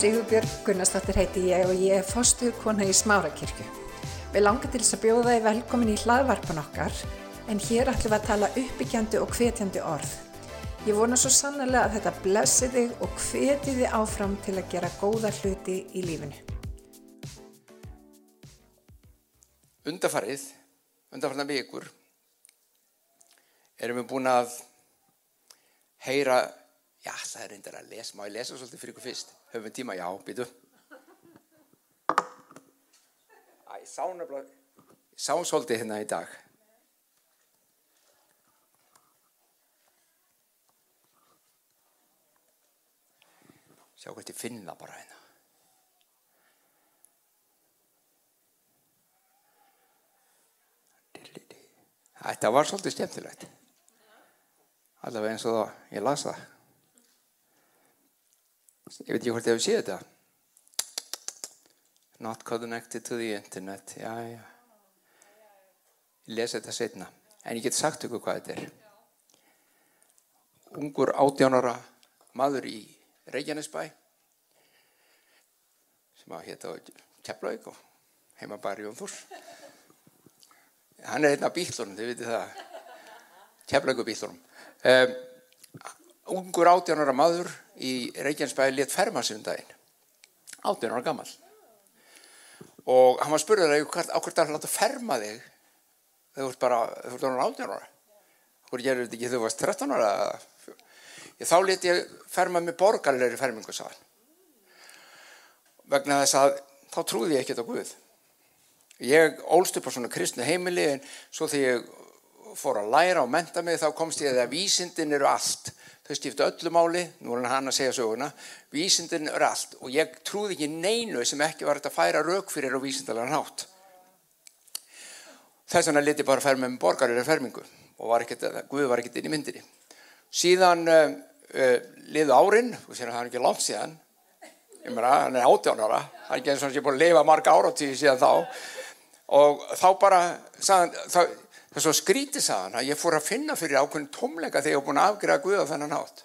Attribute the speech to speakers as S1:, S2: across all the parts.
S1: Sigurbjörg Gunnarsdóttir heiti ég og ég er fostuð kona í Smárakirkju. Við langar til þess að bjóða þið velkomin í hlaðvarpan okkar en hér ætlum við að tala uppbyggjandi og hvetjandi orð. Ég vona svo sannlega að þetta blessi þig og hveti þið áfram til að gera góða hluti í lífinu.
S2: Undarfarið, undarfarna vikur, erum við búin að heyra, já það er reyndar að lesa, má ég lesa svolítið fyrir ykkur fyrst, höfum við tíma, já, býtu. Æ, ég sá nefnilega, ég sá svolítið hérna í dag. Sjá hvort ég finn það bara hérna. Þetta var svolítið skemmtilegt. Allavega eins og það ég las það. Ég veit ekki hvort ég hef séð þetta. Not connected to the internet. Já, já. Ég lesi þetta setna. En ég get sagt ykkur hvað þetta er. Ungur átjánara maður í Reykjanesbæ sem að hétta Keflavík og heima bara Jón Þúrs. Hann er af bílunum, þið veitir það. Keflavíku bílunum. Um, ungur átjánara maður í Reykjanesbæ létt ferma sig um daginn. Átjánara gammal. Og hann var spurður að ákveðt að láta ferma þig þú ert bara, þú ert ánur átjánara. Hvor gerur þetta ekki þú varst 13 ára? Þá leti ég ferma með borgarleiri fermingu sá hann. Vegna þess að þá trúði ég ekkert á Guð. Ég ólst upp á svona kristnu heimili en svo þegar ég fór að læra og menta mig þá komst ég að vísindin eru allt. Þau stiftu öllu máli, nú er hann að segja söguna, vísindin eru allt og ég trúði ekki neinu sem ekki var að færa rauk fyrir á vísindalega nátt. Þess vegna leti bara ferma með borgarleiri fermingu og var ekkert, Guð var ekkert inn í myndinni. Síðan uh, uh, liðu árin, og sér að það er ekki langt síðan, ég meina, hann er 18 ára, það er ekki eins og hann sé búin að lifa marga áratíði síðan þá, og þá bara, sagðan, það, það svo skrítið sagðan að ég fór að finna fyrir ákveðin tómleika þegar ég hef búin að afgriða Guða þennan átt.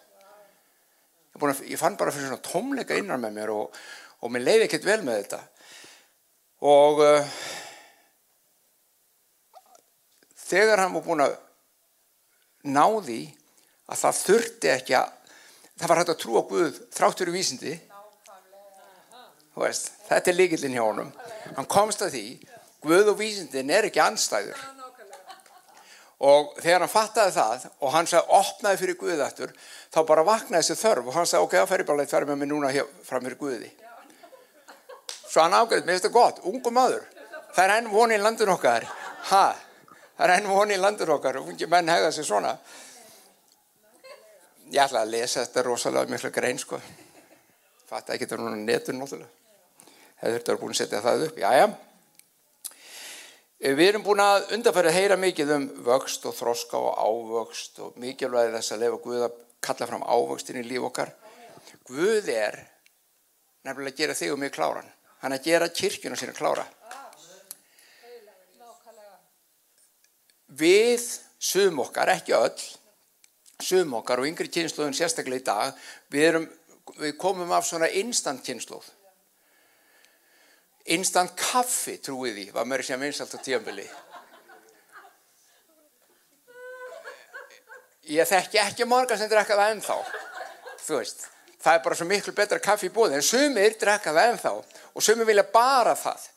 S2: Ég, að, ég fann bara fyrir svona tómleika innan með mér og, og mér leiði ekkert vel með þetta. Og uh, þegar hann var búin að ná því að það þurfti ekki að það var hægt að trúa Guð þráttur í vísindi veist, þetta er líkillin hjá honum hann komst að því Guð og vísindin er ekki anstæður og þegar hann fattaði það og hann sagði opnaði fyrir Guðættur þá bara vaknaði þessi þörf og hann sagði ok, það fer ég bara leitt verið með mig núna hér, fram fyrir Guði. Svo hann ágæði, mér finnst það gott, ungu maður. Það er enn voni í landin okkar. Ha, það er enn voni í landin okkar ungi menn hegða sig svona. Ég ætla að lesa þetta rosalega miklu grein sko. Fatt ekki þetta núna netun náttúrulega. Hefur þetta búin að setja það upp. Jájá við erum búin að undarfæra að heyra mikið um vöxt og þroska og ávöxt og mikilvægi þess að lefa Guð að kalla fram ávöxtin í líf okkar. Guð er nefnilega að gera þig og mig kláran. Hann að gera kirkjuna sína klára. Við sum okkar, ekki öll sum okkar og yngri kynnslóðin sérstaklega í dag, við, erum, við komum af svona instant kynnslóð. Instant kaffi, trúið því, var mér sem einsalt á tíanbili. Ég þekki ekki marga sem drekka það ennþá, þú veist. Það er bara svo miklu betra kaffi í bóði, en sumir drekka það ennþá og sumir vilja bara það.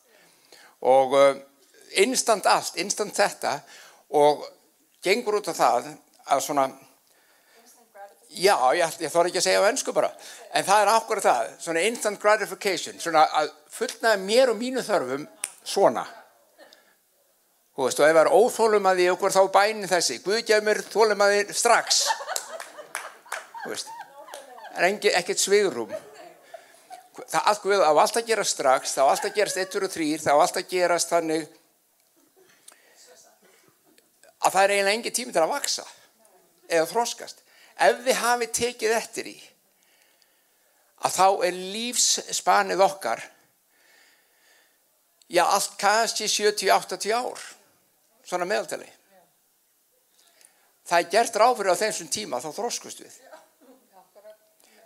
S2: Og uh, instant allt, instant þetta og gengur út af það að svona Já, ég, ég þóra ekki að segja á ennsku bara, en það er ákveður það, svona instant gratification, svona að fullnaði mér og mínu þörfum svona. Þú veist, og ef það er óþólum að því okkur þá bænin þessi, Guð gef mér þólum að því strax. Þú veist, en ekkert svigrum. Það Guð á allt að gera strax, þá allt að gerast 1 og 3, þá allt að gerast þannig að það er eiginlega engi tími til að vaksa eða þróskast ef þið hafi tekið eftir í að þá er lífsspanið okkar já allt kannski 70-80 ár svona meðaltali það er gert ráfyrir á þessum tíma þá þróskust við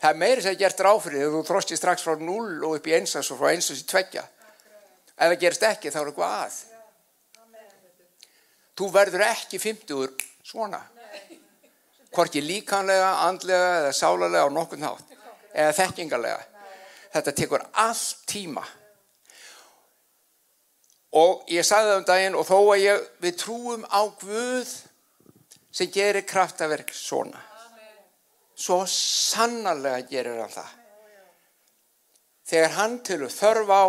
S2: Það er meiri sem gert ráfrið þegar þú þrósti strax frá 0 og upp í einsans og frá einsans í tveggja. Ef það gerist ekki þá er eitthvað að. Þú verður ekki 50 svona. Hvorki líkanlega, andlega eða sálarlega á nokkur nátt. Eða þekkingarlega. Þetta tekur allt tíma. Og ég sagði það um daginn og þó að ég, við trúum á Guð sem gerir kraftaverk svona svo sannarlega gerir hann það. Þegar hann tilur þörf á,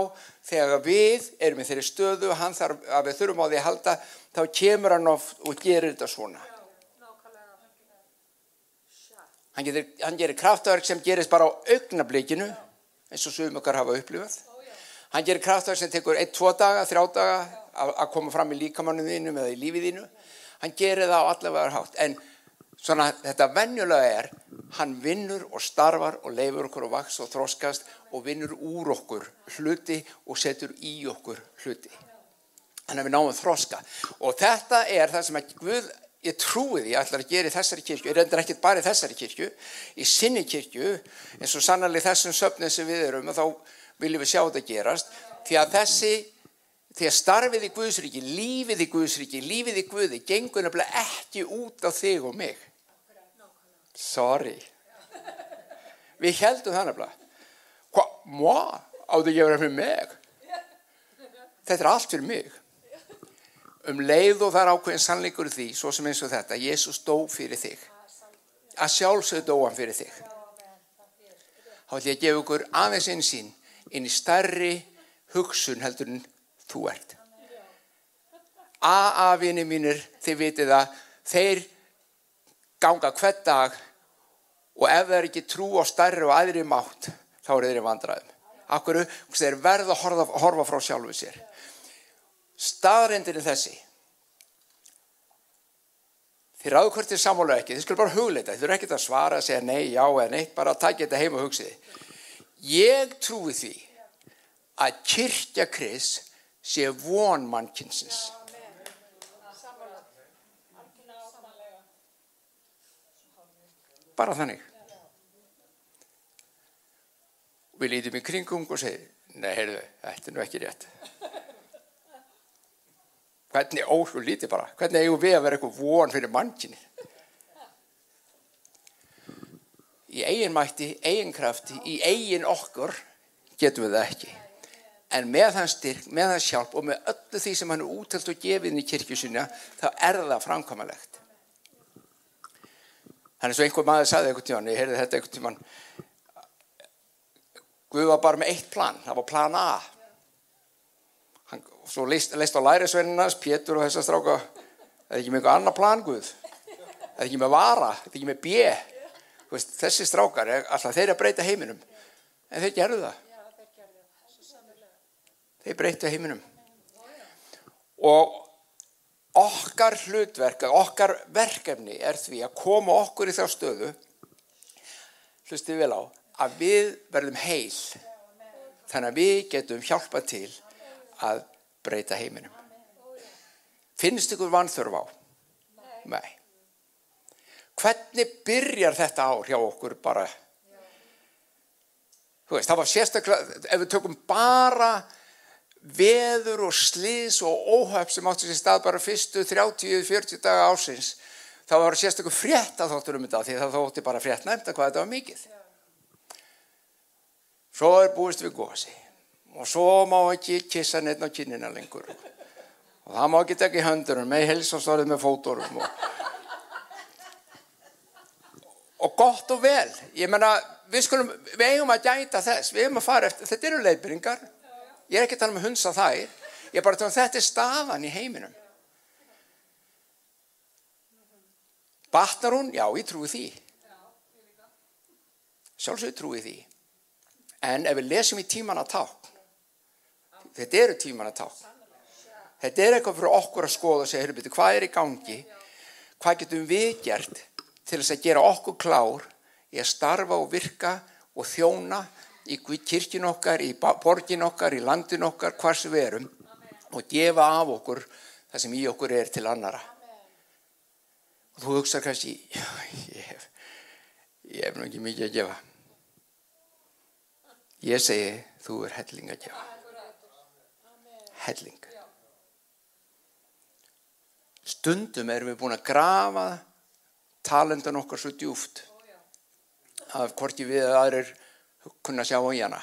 S2: þegar við erum í þeirri stöðu og hann þarf að við þurfum á því að halda, þá kemur hann og gerir þetta svona. Hann gerir, hann gerir kraftverk sem gerist bara á augnablikinu, eins og sumum okkar hafa upplifað. Hann gerir kraftverk sem tekur 1-2 daga, 3 daga að koma fram í líkamannu þínum eða í lífið þínu. Hann gerir það á allavega hátt, en Svona þetta venjulega er, hann vinnur og starfar og leifur okkur og vaks og þróskast og vinnur úr okkur hluti og setur í okkur hluti. Þannig að við náum þróska. Og þetta er það sem að Guð, ég trúi því að ætla að gera í þessari kirkju, ég reyndir ekkert bara í þessari kirkju, í sinni kirkju, eins og sannarlega þessum söfnið sem við erum og þá viljum við sjá þetta gerast, því að þessi því að starfið í Guðsríki, lífið í Guðsríki, lífið í Guði gengur nefnilega ekki út á þig og mig. Sorry. Við heldum það nefnilega. Hvað? Má? Áttu ekki að vera fyrir mig? Þetta er allt fyrir mig. Um leið og það er ákveðin sannleikur því, svo sem eins og þetta, Jésús dó fyrir þig. Að sjálfsögðu dó hann fyrir þig. Þá ætlum ég að gefa ykkur aðeins einn sín inn í starri hugsun heldur en þú ert. AA-vinni mínir, þið vitið að þeir ganga hvern dag og ef það er ekki trú á starri og aðri mátt þá er þeir vandraðum. Akkur þeir verða að horfa, horfa frá sjálfu sér. Staðrindin er þessi. Þið ráðu hvert er sammála ekki, þið skulle bara hugleita, þið eru ekkert að svara að segja nei, já eða neitt, bara að taka þetta heim og hugsiði. Ég trúi því að kyrkja kris sé von mannkynsins. Bara þannig. Við lítum í kringum og segjum, nei, heyrðu, þetta er nú ekki rétt. Hvernig ósku lítið bara, hvernig eigum við að vera eitthvað von fyrir mannkynni? Í eigin mætti, eigin krafti, í eigin okkur getum við það ekki. En með hans styrk, með hans hjálp og með öllu því sem hann er útelt og gefið inn í kirkjusina, þá er það framkvæmalegt. Þannig að einhver maður sagði einhvern tíman, ég heyrði þetta einhvern tíman, Guð var bara með eitt plan, það var plan A. Svo leist, leist á lærisveininans, Pétur og þessa stráka, er ekki með einhver annar plan Guð, það er ekki með vara, er ekki með bje. Veist, þessi strákar er alltaf þeir að breyta heiminum, en þeir gerðu það. Þeir breyta heiminum. Og okkar hlutverk, okkar verkefni er því að koma okkur í þá stöðu hlustið vel á að við verðum heil þannig að við getum hjálpa til að breyta heiminum. Finnst ykkur vanþörf á? Nei. Hvernig byrjar þetta ár hjá okkur bara? Þú veist, það var sérstaklega ef við tökum bara veður og sliðs og óhöf sem áttu sér stað bara fyrstu 30-40 daga ásins þá var sérstaklega frétt að þóttur um þetta því það þótti bara frétt nefnt að hvað þetta var mikið. Svo er búist við gósi og svo má ekki kissa neitt á kynina lengur og það má ekki tekja höndurum með helsastórið með fótorum og, og gott og vel ég menna við skulum við eigum að gæta þess við eigum að fara eftir, þetta eru leiðbyrringar Ég er ekki að tala um hunsa þær. Ég er bara að tala um þetta er stafan í heiminum. Batnar hún? Já, ég trúi því. Sjálfsögur trúi því. En ef við lesum í tíman að ták, þetta eru tíman að ták. Þetta er eitthvað fyrir okkur að skoða og segja, beti, hvað er í gangi? Hvað getum við gert til þess að gera okkur klár í að starfa og virka og þjóna í kirkjun okkar, í borgin okkar, í landin okkar, hvað sem við erum og gefa af okkur það sem í okkur er til annara. Og þú hugsa kannski, já, ég hef, ég hef nú ekki mikið að gefa. Ég segi, þú er helling að gefa. Helling. Stundum erum við búin að grafa talendan okkar svo djúft að hvorki við að aðrir kunna sjá á hana.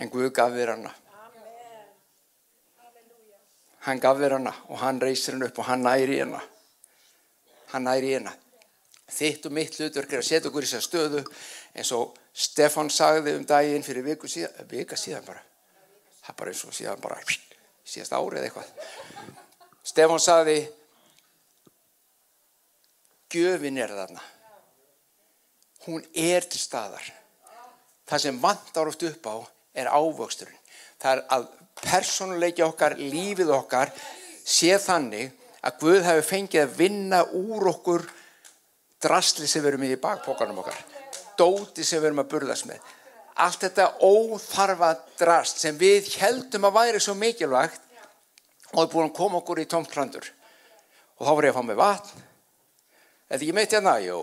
S2: En Guð gaf þér hana. Hann gaf þér hana og hann reysir hann upp og hann næri hana. Hann næri hana. Þitt og mitt hlutverk er að setja okkur í þessa stöðu eins og Stefan sagði um daginn fyrir viku síðan, vika síðan bara. Það er bara eins og síðan bara síðast árið eitthvað. Stefan sagði gjöfin er þarna. Hún er til staðar. Það sem vantar oft upp á er ávöxturinn. Það er að personuleiki okkar, lífið okkar sé þannig að Guð hefur fengið að vinna úr okkur drasli sem við erum í bakpókanum okkar dóti sem við erum að burðast með allt þetta óþarfa drast sem við heldum að væri svo mikilvægt og er búin að koma okkur í tómt hrandur og þá var ég að fá mig vatn. Eða ekki meitt hérna, jú.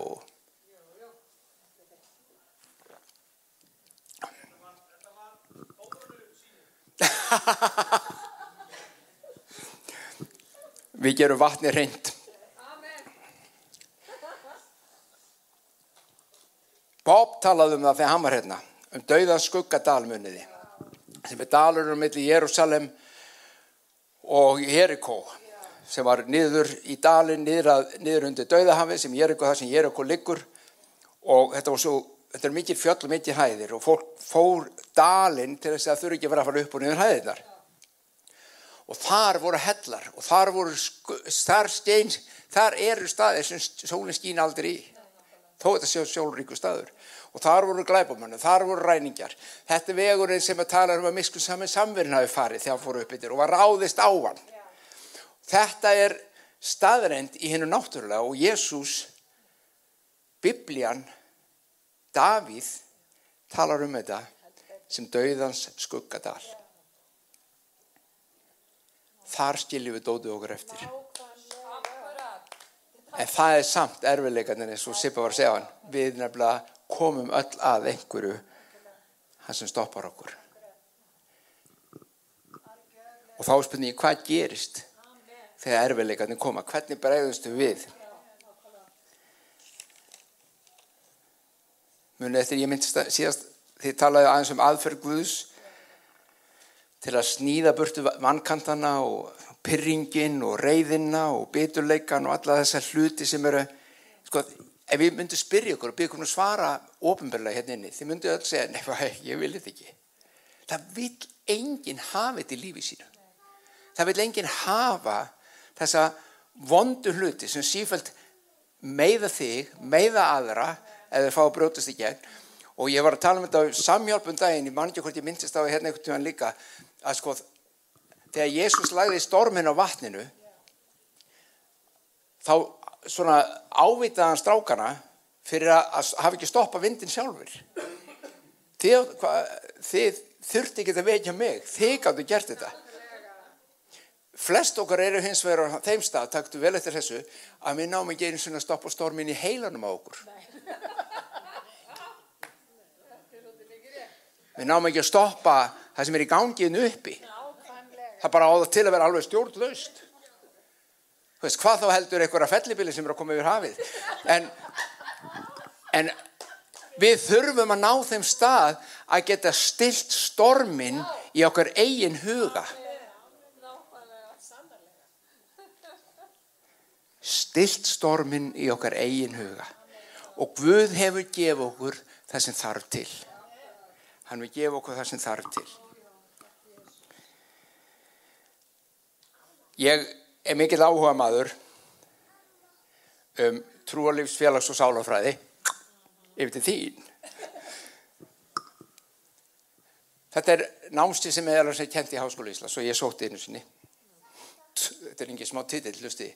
S2: Við gerum vatni reynd Bob talaði um það þegar hann var hérna, um dauðan skuggadalmuniði, sem er dalur um milli Jérúsalem og Jerikó, sem var niður í dalin, niður, að, niður undir dauðahafi, sem Jerikó, það sem Jerikó liggur, og þetta var svo, þetta er mikið fjöll og mikið hæðir, og fólk fór dalin til þess að þurfi ekki verið að fara upp og niður hæðirnar. Og þar voru hellar, og þar voru, þar stein, þar eru staðir sem sólinn skín aldrei í þó þetta séu sjálfríku staður og þar voru glæbumönnu, þar voru ræningar þetta er vegurinn sem að tala um að miskun saman samverðin hafi farið þegar hann fór upp yfir og var ráðist á hann. Þetta er staðreind í hennu náttúrulega og Jésús Biblian Davíð talar um þetta sem dauðans skuggadal. Þar skiljum við dótið okkur eftir. En það er samt erfiðleikarnir eins og Sippa var að segja hann. Við nefnilega komum öll að einhverju það sem stoppar okkur. Og þá spurningi hvað gerist þegar erfiðleikarnir koma? Hvernig bregðustu við? Munið eftir ég myndist að síðast því talaði aðeins um aðferð Guðs til að snýða burtu vannkantana og pyrringin og reyðina og biturleikan og alla þessar hluti sem eru sko, ef við myndum spyrja ykkur og byggja um að svara ofinbarlega hérna inni, þið myndum öll segja nefna, ég vil þetta ekki. Það vil enginn hafa þetta í lífi sínu. Það vil enginn hafa þessa vondu hluti sem sífælt meiða þig, meiða aðra eða fá að brótast í gegn. Og ég var að tala um þetta samhjálpum daginn, ég man ekki hvort ég myndist á hérna einhvern tíman líka að sko þegar Jésús lagði stormin á vatninu þá svona ávitaðan strákana fyrir að hafa ekki stoppa vindin sjálfur þið, hva, þið þurfti ekki að vekja mig. Þið gáttu gert þetta. Flest okkar eru hins vegar á þeim stað, takktu vel eftir þessu að við náum ekki einu svona að stoppa stormin í heilanum á okkur. Við náum ekki að stoppa það sem er í gangiðinu uppi. Það bara áður til að vera alveg stjórnlaust þú veist, hvað þá heldur einhverja fellibili sem eru að koma yfir hafið? En, en við þurfum að ná þeim stað að geta stilt stormin í okkar eigin huga. Stilt stormin í okkar eigin huga. Og Guð hefur gefið okkur það sem þarf til. Hann vil gefa okkur það sem þarf til. Ég er mikill áhuga maður um trúarlífs, félags og sálafræði yfir til þín. Þetta er námsti sem er alveg kent í Háskóla Íslas og ég sótti einu sinni. Þetta er ekki smá titill, hlusti.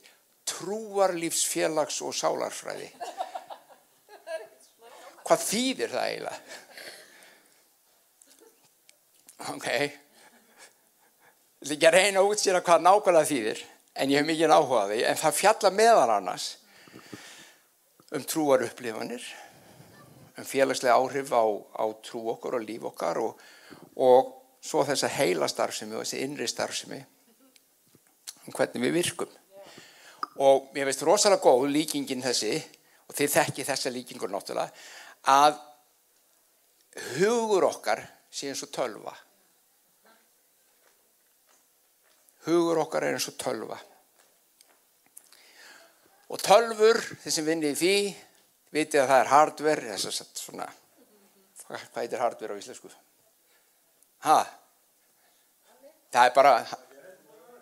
S2: Trúarlífs, félags og sálarfræði. Hvað þýðir það eiginlega? Ok. Ég ekki að reyna að útsýra hvað nákvæmlega þýðir en ég hef mikið áhugaði en það fjalla meðan annars um trúar upplifanir um félagslega áhrif á, á trú okkar og líf okkar og, og svo þessa heila starfsemi og þessi innri starfsemi um hvernig við virkum. Og mér finnst rosalega góð líkingin þessi, og þið þekki þessa líkingur náttúrulega, að hugur okkar sé eins og tölva. Hugur okkar er eins og tölva. Og tölfur, þeir sem vinnir í því, vitið að það er hardware, þess að svona, hvað heitir hardware á íslensku? Hæ? Það er bara,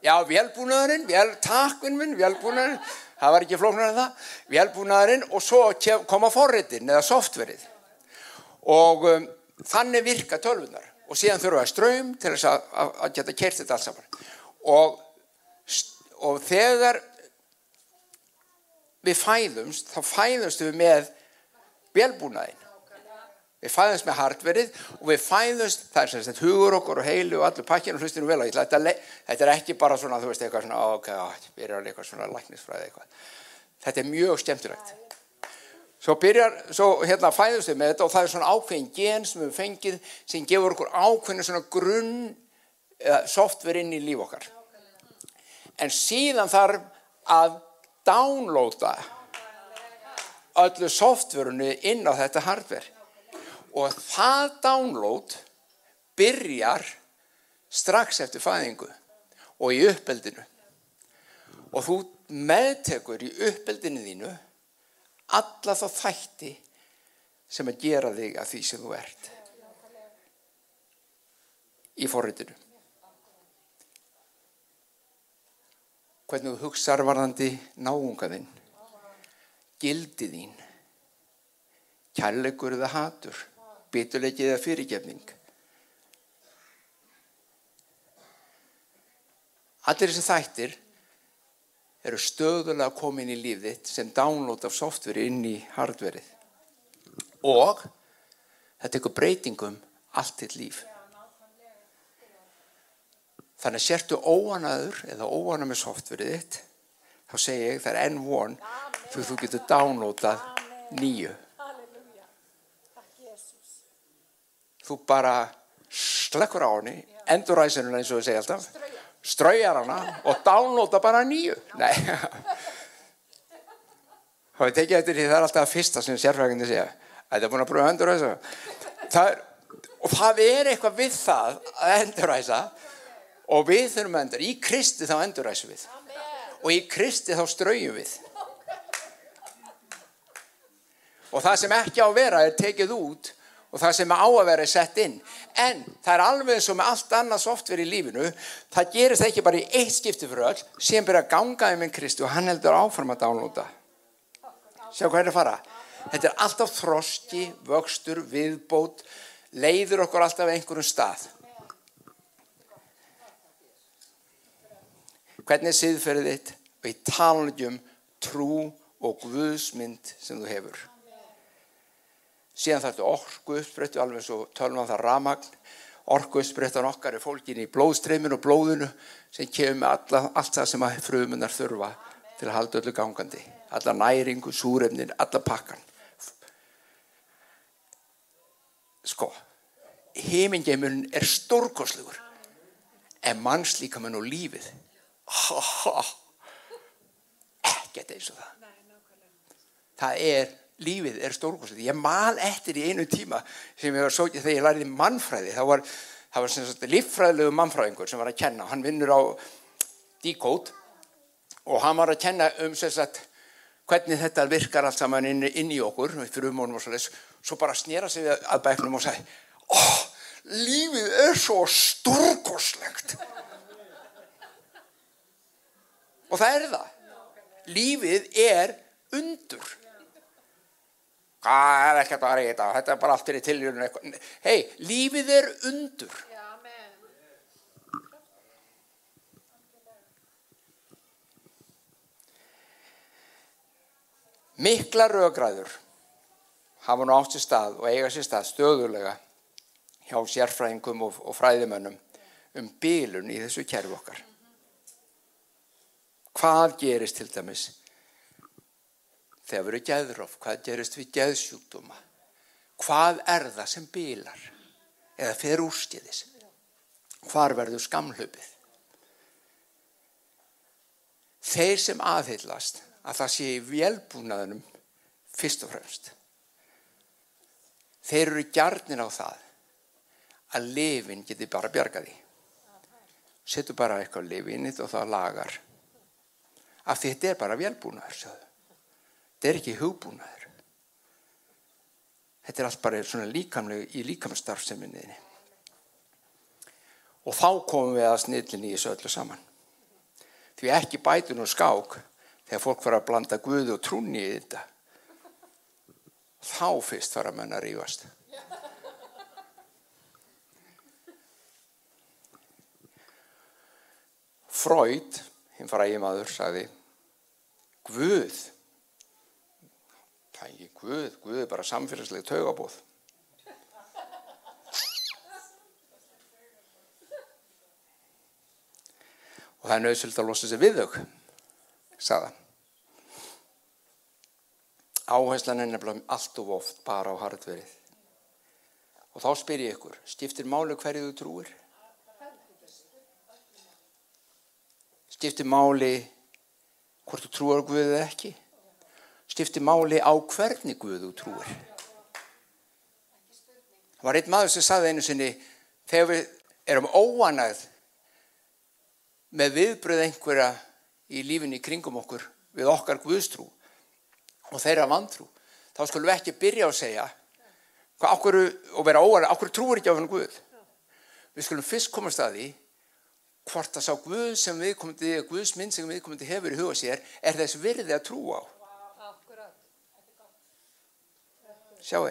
S2: já, velbúnaðurinn, vel, takkun minn, velbúnaðurinn, það var ekki flóknar en það, velbúnaðurinn og svo koma forritin eða softverið. Og um, þannig virka tölvunar og síðan þurfa ströym til þess að, að, að geta kert þetta alls saman. Og, og þegar við fæðumst, þá fæðumst við með velbúnaðin. Við fæðumst með hardverið og við fæðumst, það er sem sagt hugur okkur og heilu og allur pakkinu og hlustinu vel á. Þetta, þetta er ekki bara svona, þú veist, eitthvað svona, ok, við erum alveg eitthvað svona læknisfræði eitthvað. Þetta er mjög skemmtilegt. Svo byrjar, svo hérna fæðumst við með þetta og það er svona ákveðin gen sem við fengið sem gefur okkur ákveðin svona grunn software inn í líf okkar. En síðan þarf að downloada öllu softverunu inn á þetta hardware. Og það download byrjar strax eftir fæðingu og í uppeldinu. Og þú meðtekur í uppeldinu þínu alla þá þætti sem að gera þig að því sem þú ert í forritinu hvernig þú hugsaður varðandi náungaðinn, gildið þín, kærleikur eða hatur, biturleikið eða fyrirgefning. Allir þessi þættir eru stöðulega komin í lífið sem download af softveri inn í hardverið og þetta tekur breytingum allt til líf. Þannig sértu óanaður eða óana með softverið þitt, þá segi ég það er enn von fyrir þú getur downloadað nýju. Þú bara slekkur á henni, endur ræðsennuna eins og við segja alltaf, straujar hana og downloada bara nýju. Nei. Þá er tekið eftir því það er alltaf að fyrsta sem sérfrækindi segja. Þetta er búin að pröfa endur ræðsa. Og það er eitthvað við það að endur ræðsa og við þurfum að endur, í Kristi þá enduræsum við. Amen. og í Kristi þá ströyjum við. Og það sem ekki á að vera er tekið út og það sem á að vera er sett inn. En það er alveg eins og með allt annað softverð í lífinu það gerist ekki bara í eitt skipti fyrir öll sem byrja að gangaði með Kristi og hann heldur áfram að dánlóta sjá hvað er að fara. Þetta er alltaf þroski, vöxtur, viðbót leiður okkur alltaf einhverjum stað hvernig er siðferðið þitt og í talunum trú og guðsmynd sem þú hefur. Síðan þarf þetta orku uppsprettu alveg svo tölum á það ramagn. Orku uppsprettan okkar er fólkin í blóðstreyminu og blóðinu sem kemur með allt það sem frumunar þurfa til að halda öllu gangandi. Alla næringu, súrefnin, alla pakkan. Sko, heimingeimurinn er stórkoslugur en mannslíkamann og lífið ekkert eins og það. Það er lífið er stórkostið ég mal eftir í einu tíma sem ég var svo ekki þegar ég læriði mannfræði það var, það var líffræðilegu mannfræðingur sem var að kenna. Hann vinnur á Decode og hann var að kenna um sagt, hvernig þetta virkar allt saman inn, inn í okkur fyrir umónum og svo les svo bara snýra sig að bæknum og sagði oh, lífið er svo stórkostlegt Og það er það. Lífið er undur. Það er ekkert að reyta, þetta er bara allt fyrir tilhjörnum. Hei, lífið er undur. Mikla raugræður hafa nú átt sér stað og eiga sér stað stöðulega hjá sérfræðingum og, fræðimönnum um bílun í þessu kerfi okkar. Hvað gerist til dæmis þegar við erum gæðróf? Hvað gerist við gæðsjúkdóma? hvað er það sem bílar eða fer úrstiðis hvar verður skamhlöpið þeir sem aðhyllast að það sé í velbúnaðunum fyrst og fremst þeir eru gjarnir á það að lifin geti bara bjargaði setur bara eitthvað lifinnit og það lagar af því þetta er bara velbúnaður þetta er ekki hugbúnaður. Þetta er allt bara svona líkamlega í líkamstarfseminniðni og þá komum við að snillinni í þessu öllu saman. Því ekki bætun og skák þegar fólk fara að blanda guðu og trúni í þetta. Þá fyrst menn að rífast. Freud, hinn í maður, sagði Guð. Það er ekki Guð, Guð er bara samfélagslega taugabóð og það er nöðsöld að losa sig við þau sagða áherslan er nefnilega allt og oft bara á hardverið og þá spyr ég ykkur stiftir máli hverju þú trúir? Stifti máli hvort þú trúar Guðið ekki. Stifti máli á hvernig Guðu trúir. Það var einn maður sem saði einu sinni þegar við erum óanæð með viðbröð einhverja í lífinni kringum okkur við okkar Guðstrú og þeirra vantrú þá skulum við ekki byrja að segja okkur, og vera óanæð, okkur trúur ekki á hann Guð. Við skulum fyrst komast að því hvort að sá Guð sem viðkomandi, Guðs minn sem viðkomandi hefur í huga sér, er þess virði að trúa á. Sjáu.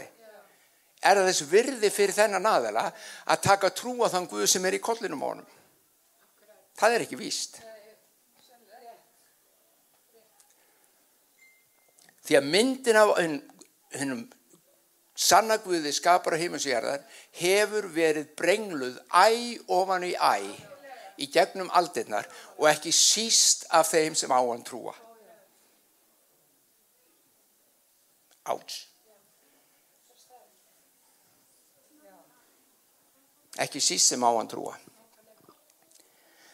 S2: Er það þess virði fyrir þennan aðela að taka trú á þann Guð sem er í kollinum á honum? Það er ekki víst. Því að myndin af hennum sanna Guði skapar á heimasvíjarðar hefur verið brengluð æ ofan í æ í gegnum aldirnar og ekki síst af þeim sem á hann trúa. Áts. Ekki síst sem á hann trúa.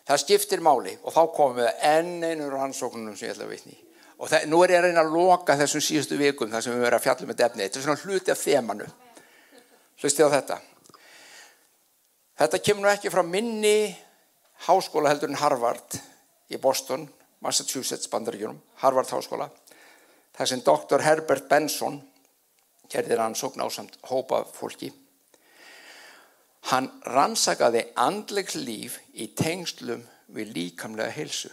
S2: Það skiptir máli og þá komum við enn einu rannsóknunum sem ég ætla að vitni. Og það, nú er ég að reyna að loka þessum síðustu vikum þar sem við verðum að fjalla með defni. Þetta er svona hluti af þemanu. Hlustið á þetta. Þetta kemur nú ekki frá minni háskóla heldur en Harvard í Boston, Massachusetts bandaríkjunum, Harvard háskóla þar sem doktor Herbert Benson gerði rannsókn á samt hópa fólki. Hann rannsakaði andlegs líf í tengslum við líkamlega heilsu.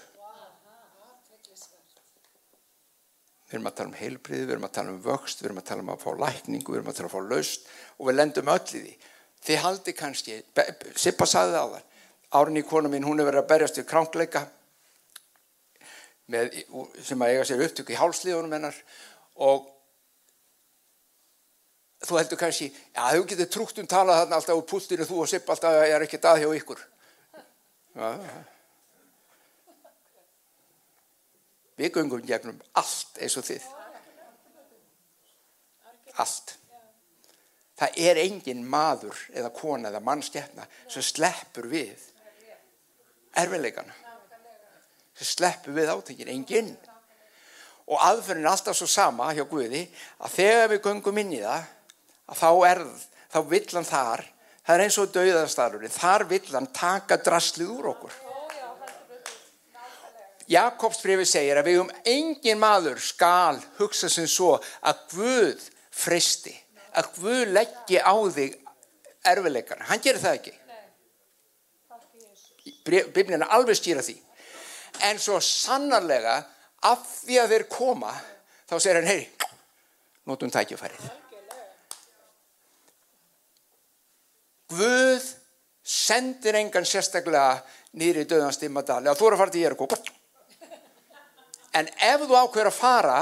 S2: Við erum að tala um heilbriði, við erum að tala um vöxt við erum að tala um að fá lækningu, við erum að tala um að fá laust og við lendum öll í því. Þið haldi kannski, Sippa saði það á það Árni konu mín, hún er verið að berjast við krankleika með, sem að eiga sér upptöku í hálslíðunum hennar og þú heldur kannski, já þú getur trúkt um talað þarna alltaf úr púltinu þú og Sipp alltaf ég er ekkert að hjá ykkur. Já, já. Við gungum gegnum allt eins og þið. Allt. Það er engin maður eða kona eða mannskjæfna sem sleppur við erfiðleikana sem sleppur við átökin, enginn. Og aðferðin er alltaf svo sama hjá Guði að þegar við göngum inn í það að þá er þá vill hann þar það er eins og dauðastarurinn þar vill hann taka draslið úr okkur. Jakobsbrefi segir að við um engin maður skal hugsa sem svo að Guð fristi að Guð leggji á þig erfiðleikana, hann gerir það ekki Biblina alveg stýra því. En svo sannarlega af því að þeir koma þá segir hann, hei, notum tækjafærið Guð sendir engan sérstaklega nýri döðan stimmadali og þú eru að fara til Jericho en ef þú ákveður að fara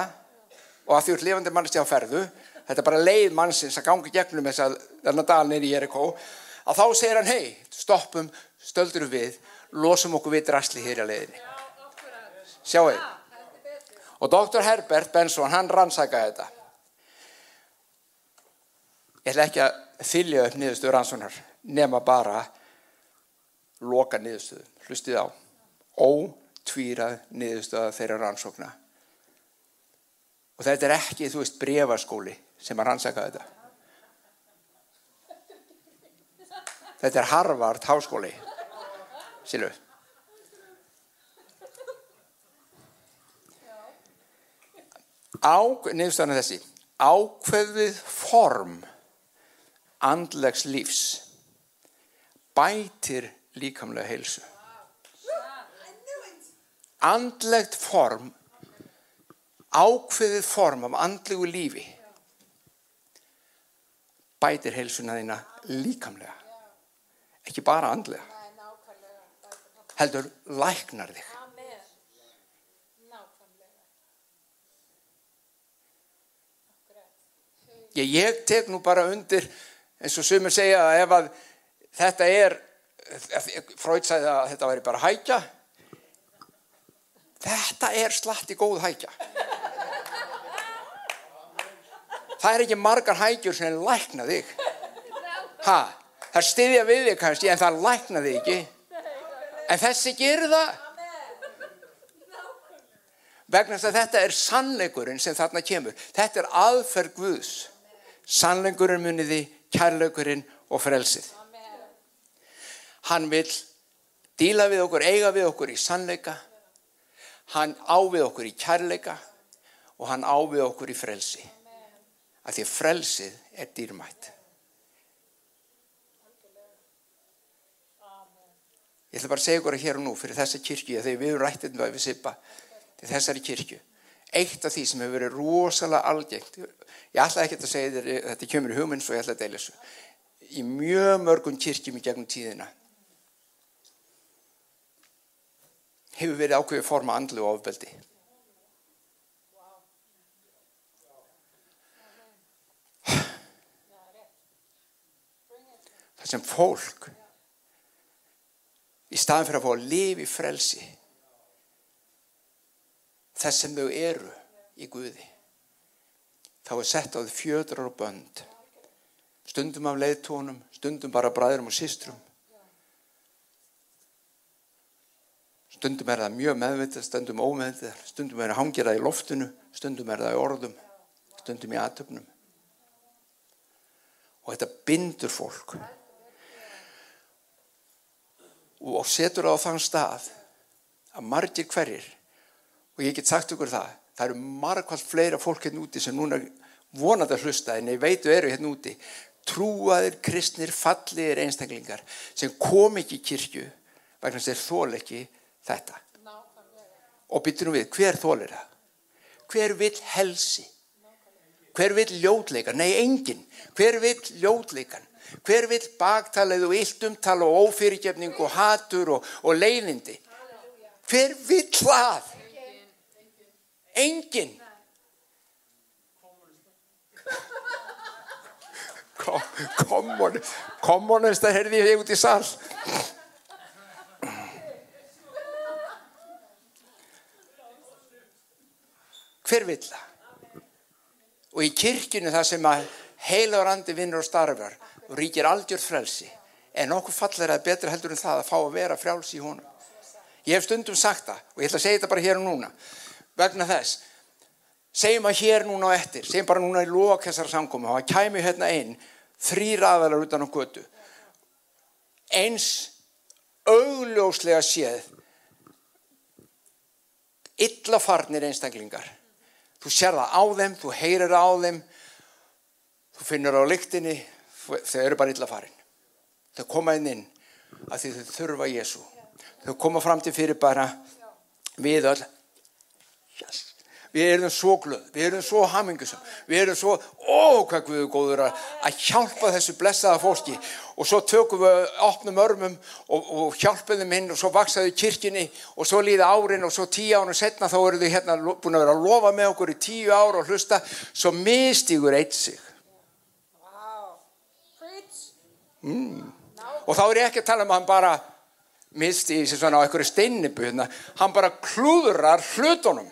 S2: og að því ert lifandi mannski á ferðu þetta er bara leið mannsins að gangi gegnum þess að dal nýri Jericho að þá segir hann, hei, stoppum stöldur við, losum okkur við drasli hér á leiðinni. Sjáu þið. Og doktor Herbert Benson, hann rannsakaði þetta. ég ætla ekki að þylja upp niðurstöður rannsónar nema bara loka niðurstöðu, hlustið á ótvírað niðurstöða þeirra rannsókna og þetta er ekki, þú veist, brefaskóli sem að rannsaka þetta þetta er Harvard háskóli á, niðurstöðan er þessi ákveðið form andlegs lífs bætir líkamlega heilsu. Andlegt form, ákveðið form af andlegu lífi bætir heilsuna þína líkamlega. Ekki bara andlega. Heldur læknar þig. Ég, ég tek nú bara undir eins og sumur segja að ef að þetta er Freud sagði að þetta væri bara hækja. Þetta er slatti góð hækja. Það er ekki margar hækjur sem lækna þig. Ha, það stiðja við þig kannski en það lækna þig ekki en þessi gerir það vegna þess að þetta er sannleikurinn sem þarna kemur þetta er aðferð Guðs sannleikurinn muniði kærleikurinn og frelsið Hann vil díla við okkur, eiga við okkur í sannleika. Hann á við okkur í kærleika og hann á við okkur í frelsi. Af því frelsið er dýrmætt. Ég ætla bara að segja ykkur að hér og nú fyrir þessa kirkju, þegar við erum rættið með við sippa til þessari kirkju. Eitt af því sem hefur verið rosalega algengt, ég ætla ekki að segja þér, þetta kemur í hugminn svo ég ætla að deila þessu, í mjög mörgum kirkjum í gegnum tíðina hefur verið ákveðið forma andlu og ofbeldi. Það sem fólk í staðan fyrir að fá að lifa í frelsi. Þess sem þau eru í Guði. Þá er sett á því fjödrar og bönd. Stundum af leiðtónum stundum bara bræðurum og sístrum Stundum er það mjög meðvitað, stundum ómeðvitað, stundum er það hangirað í loftinu, stundum er það í orðum, stundum í aðtöfnum. Og þetta bindur fólk. Og setur það á þann stað að margir hverjir, og ég get sagt ykkur það, það eru margkvæmt fleira fólk hérna úti sem núna vonat að hlusta en ég veitu eru hérna úti, trúaðir, kristnir, falliðir einstaklingar sem kom ekki í kirkju vegna þess að þeir þól ekki þetta. Og byttum við, hver þólir það? Hver vil helsi? Hver vil ljótleikan nei engin, hver vil ljótleikan hver vil baktalið og illtumtal og ófyrirgefning og hatur og, og leiðindi? Hver vil hlað engin kommunist það herði ég út í sall hver vill það? Og í kirkinu það sem að heila randi vinnur og starfar og ríkir aldjörð frelsi. En okkur fallar það betra heldur en það að fá að vera frjáls í honum. Ég hef stundum sagt það og ég ætla að segja þetta bara hér og núna vegna þess segjum að hér núna og eftir segjum bara núna í lók þessar samkomi og það kæmi hérna einn þrýr aðalar utan á götu. Eins augljóslega séð illafarnir einstaklingar. Þú sér það á þeim, þú heyrir það á þeim, þú finnur það á lyktinni, þau eru bara illa farin. Þau koma inn inn að því þau þurfa Jésu. Þau koma fram til fyrir bara við öll. Yes. Við erum svo glöð, við erum svo hamingusum, við erum svo, ó hvað erum góður að, hjálpa þessu blessaða fólki og svo tökum við opnum örmum og, og hjálpum þeim inn og svo vaksaðu kirkini og svo líða árin og svo tíu ánum setna þá eru þau hérna búin að vera að lofa með okkur í tíu ár og hlusta, svo mistiður eitt sig. Mm. Og þá er ég ekki að tala um að hann bara misti í sig svona á einhverju steinnibu, hérna. hann bara klúðurar hlutunum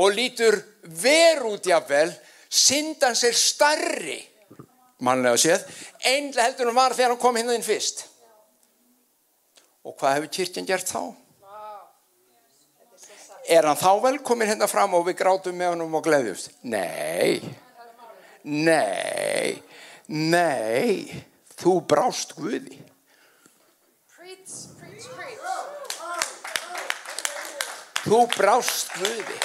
S2: og lítur verð út jáfnvel, syndan sér starri mannlega séð, einlega heldur hann var þegar hann kom hinn inn fyrst. Og hvað hefur kirkjan gert þá? Er hann þá velkomin hérna fram og við grátum með hann og gleðjumst? Nei, nei, nei, þú brást Guði.
S1: Preach, preach, preach.
S2: Þú brást Guði.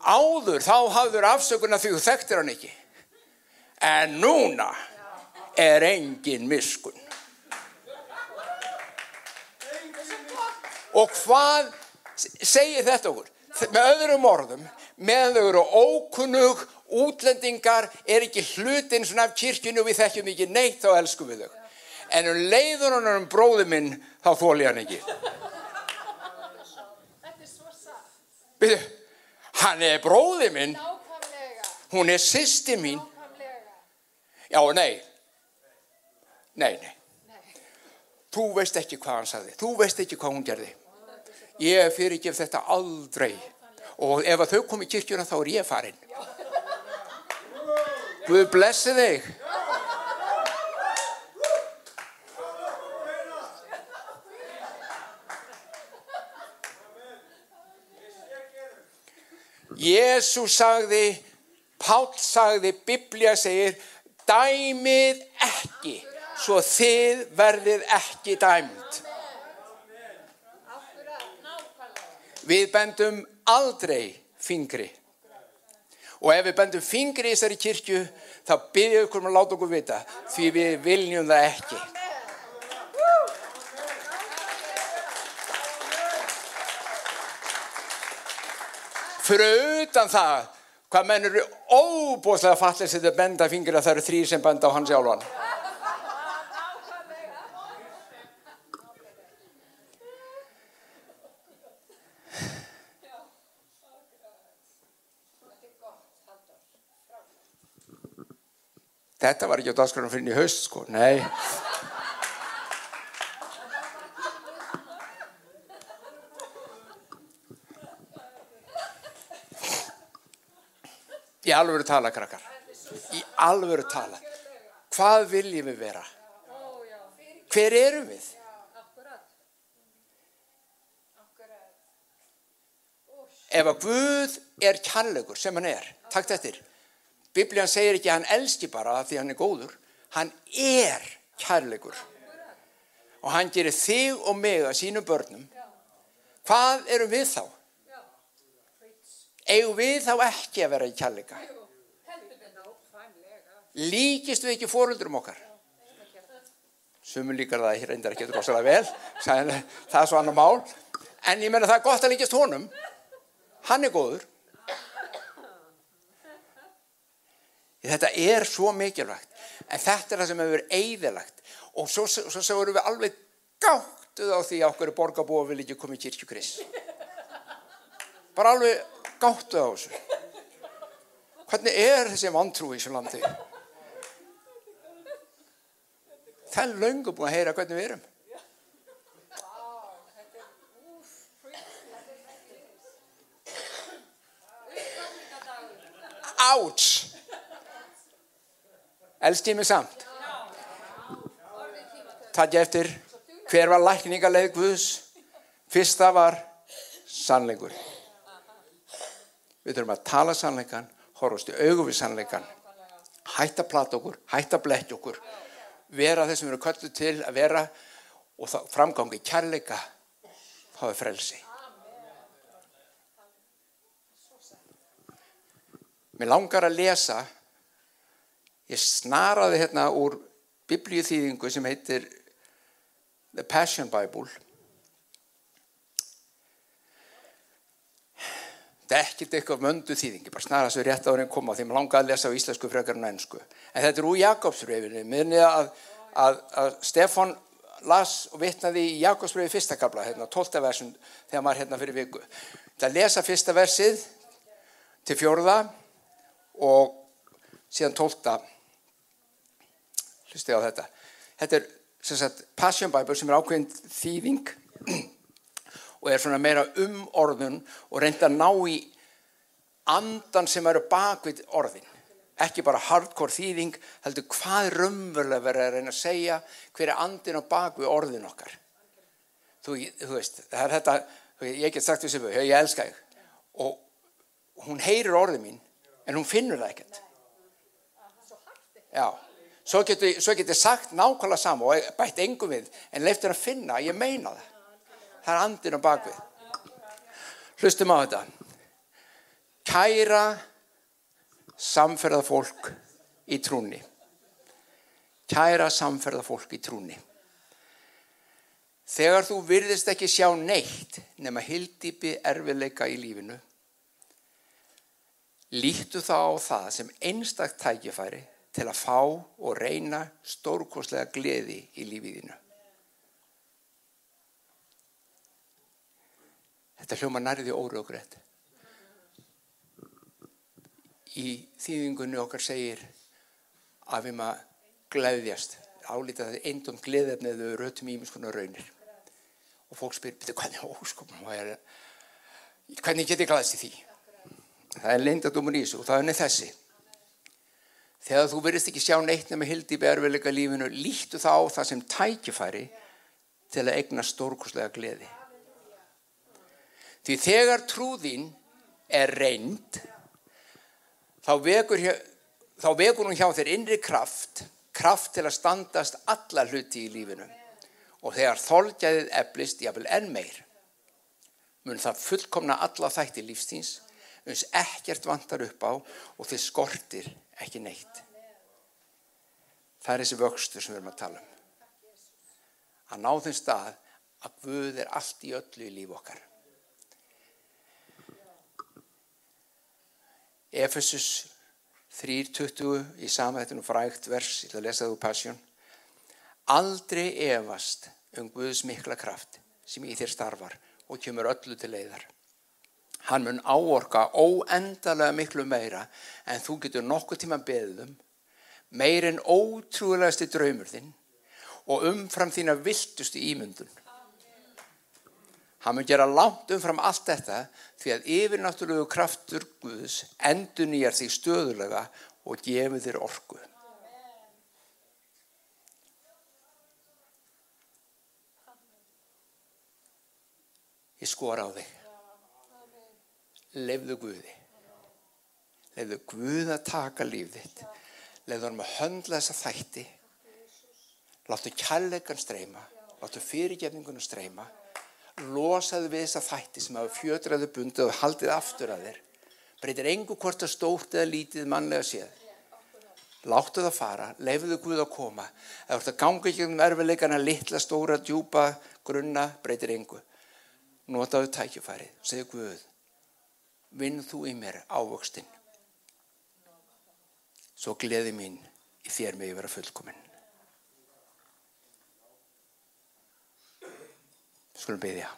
S2: Áður þá hafður afsökun að því þú þekktir hann ekki. En núna er engin miskun. Og hvað segir þetta okkur? Með öðrum orðum, meðan þau eru ókunnug, útlendingar, er ekki hlutin svona af kirkjunu við þekkjum ekki neitt, þá elskum við þau. En um leiður hann um bróði minn, þá þóli hann ekki.
S1: Þetta er svo satt.
S2: Hann er bróði minn,
S1: Nákvæmlega,
S2: hún er sýsti mín.
S1: nákvæmlega.
S2: Já, nei. Nei, nei.
S1: Nei.
S2: Þú veist ekki hvað hann sagði. Þú veist ekki hvað hún gerði. Ég fyrirgef þetta aldrei. Og ef þau kom í kirkjuna þá er ég farin. Guð blessi þig. Jésús sagði, Páll sagði, Biblía segir, dæmið ekki, svo þið verðið ekki dæmt. Við bendum aldrei fingri. Og ef við bendum fingri í þessari kirkju, þá byrjuðu okkur um að láta okkur vita, því við viljum það ekki. Fyrir utan það, hvað menn eru óbúslega fallið sem þau benda fingri að það eru þrý sem benda á hans sjálfan. Þetta var ekki á dagskránum fyrir í haust, sko. Nei. Í alvöru tala, krakkar. Í alvöru tala. Hvað viljum við vera? Hver erum við? Ef að Guð er kærleikur sem hann er, takt eftir. Biblían segir ekki að hann elski bara af því hann er góður. Hann er kærleikur. Og hann gerir þig og mig að sínum börnum. Hvað erum við þá? Eigum við þá ekki að vera í kærleika? Líkist við ekki fóröldurum okkar? Sumur líkar það reyndar ekki rosalega vel, það er svo annar mál. En ég menna það er gott að líkist honum. Hann er góður. Þetta er svo mikilvægt. En þetta er það sem hefur verið eigðilagt. Og svo, svo, svo, erum við alveg gáttuð á því að okkur er borgarbúa vil ekki koma í kirkjukris. Bara alveg gáttuð á þessu. Hvernig er þessi vantrú í þessu landi? Það er löngu búin að heyra hvernig við erum. Áts! Elskið mig samt. Takk eftir, hver var lækningaleið Guðs? Fyrsta var sannleikur. Við þurfum að tala sannleikan, horfast í augu við sannleikan, hætta plata okkur, hætta að blekkja okkur, vera þess sem erum kölluð til að vera og framgangi kærleika, þá er frelsi. Mér langar að lesa, ég snaraði hérna úr biblíuþýðingu sem heitir The Passion Bible. Þetta er ekkert eitthvað möndu þýðingi, bara snara svo rétt á henni koma maður langaði að lesa á íslensku frekar en ennsku. En þetta er úr Jakobsbreyfinu, minnið að, að, að Stefan las og vitnaði í Jakobsbreyfi fyrsta kabla, hérna, 12. versum, þegar maður hérna fyrir viku. Það lesa fyrsta versið til fjórða og síðan 12. Hlusti á þetta. Þetta er sem sagt, Passion Bible sem er ákveðin þýðing og er svona meira um orðun og reynda að ná í andan sem eru bakvið orðin. Ekki bara hardcore þýðing heldur hvað er raunverulega verið að reyna að segja hver er andin á bakvið orðin okkar. Þú, þú veist það er þetta, ég get sagt þessu ég elska þig. Og hún heyrir orðin mín en hún finnur það ekkert. Já svo getur, getur sagt nákvæmlega saman og bætt engum við en leiftir að finna, ég meina það það er andin á bakvið hlustum á þetta kæra samferðafólk í trúni. Kæra samferðafólk í trúni. Þegar þú virðist ekki sjá neitt nema hildipi erfileika í lífinu, líktu þá á það sem einstakt tækifæri til að fá og reyna stórkoslega gleði í lífiðinu. Þetta hljóma nærði greitt í þýðingunni okkar segir að við maður glæðjast álítið að það er eindum gleðefni eða rötum ímiðskonar raunir. Og fólk spyr, betur hvernig óskopnum hvernig get ég glæðast í því? Það er leindadómur í þessu og það er nefn þessi þegar þú verist ekki sjá neitt nema hildi í berfilega lífinu líktu þá það sem tækifæri til að egna stórkoslega gleði. Því þegar trúðin er reynd þá vekur, þá vekur hún hjá þér innri kraft, kraft til að standast alla hluti í lífinu. Og þegar þolgæðið eflist jáfnvel enn meir mun það fullkomna alla þætti lífstíns uns ekkert vantar upp á og þið skortir ekki neitt. Það er þessi vöxtur sem við erum að tala um. Að ná þeim stað að Guð er allt í öllu í líf okkar. Efesus 3.20 í samhættinu frægt vers, ég ætla að lesa það úr Passion. Aldrei efast um Guðs mikla kraft sem í þér starfar og kemur öllu til leiðar. Hann mun áorka óendalega miklu meira en þú getur nokkuð tíma beðum, meir en ótrúlegasti draumur þinn og umfram þína viltustu ímyndun. Hann mun gera langt umfram allt þetta því að yfirnáttúrulegu kraftur Guðs endur nýjar því stöðulega og gefur þér orku. Ég skor á þig. Lefðu Guði. Lefðu Guð að taka líf þitt. Lefðu hann að höndla þessa þætti. Láttu kærleikan streyma. Láttu fyrirgefningunum streyma losaðu við þessa þætti sem hafa fjötraðu bundið og haldið aftur að þér breytir engu hvort að stórt eða lítið mannlega séð láttu það fara, leifuðu Guð að koma þú ert að ganga ekki um erfiðleikana litla, stóra, djúpa, grunna breytir engu notaðu tækifærið, segju Guð vinn þú í mér ávöxtinn svo gleði mín í þér með ég vera fullkominn Skulum byggja.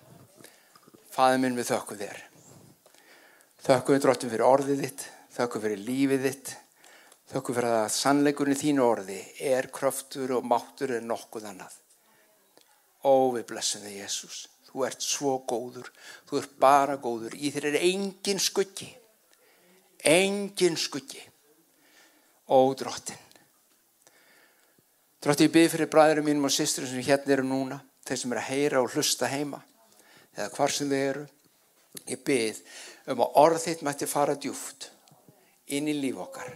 S2: Fæði minn við þökkum þér. Þökkum við dróttum fyrir orðið þitt, þökkum fyrir lífið þitt, þökkum fyrir að sannleikunni þínu orði er kröftur og máttur en nokkuð annað. Ó við blessum þig Jésús. Þú ert svo góður, þú ert bara góður. Í þér er engin skuggi, engin skuggi. Ó dróttin. Drótti ég byrð fyrir bræðurum mínum og sýsturum sem hérna eru núna þeir sem er að heyra og hlusta heima eða hvar sem þið eru ég byrð um að orð þitt mætti fara djúft inn í líf okkar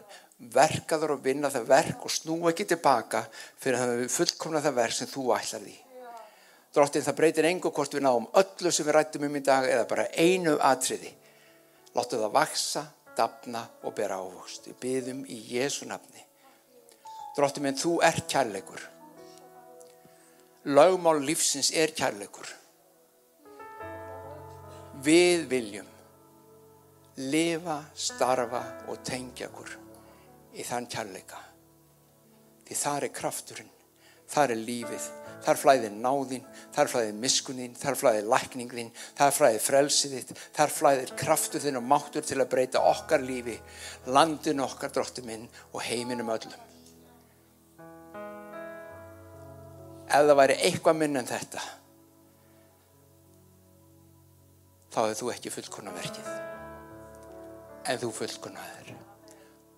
S2: verkaður og vinna það verk og snú ekki tilbaka fyrir að við fullkomna það verk sem þú ætlar því Dróttin það breytir engu hvort við náum öllu sem við rættum um í dag eða bara einu atriði. Láttu það vaksa, dapna og bera ávokst við byrðum í Jésu nafni. Dróttin minn þú er kærleikur. Laugmál lífsins er kærleikur. Við viljum lifa, starfa og tengja okkur í þann kærleika. Því þar er krafturinn, þar er lífið, þar flæðir náðinn, þar flæðir miskuninn, þar flæðir lækninginn, þar flæðir frelsiðitt, þar flæðir krafturinn og máttur til að breyta okkar lífi, landin okkar dróttuminn og heiminum öllum. ef það væri eitthvað minn en þetta þá hefur þú ekki fullkona verkið en þú fullkunnaðir.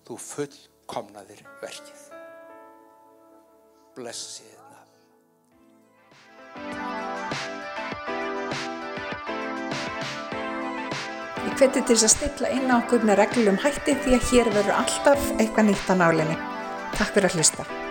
S2: Þú fullkomnaðir verkið. Bless ég
S1: hveti til að stilla inn á okkur með reglum hætti því að hér verður alltaf eitthvað nýtt á nálinni. Takk fyrir að hlusta.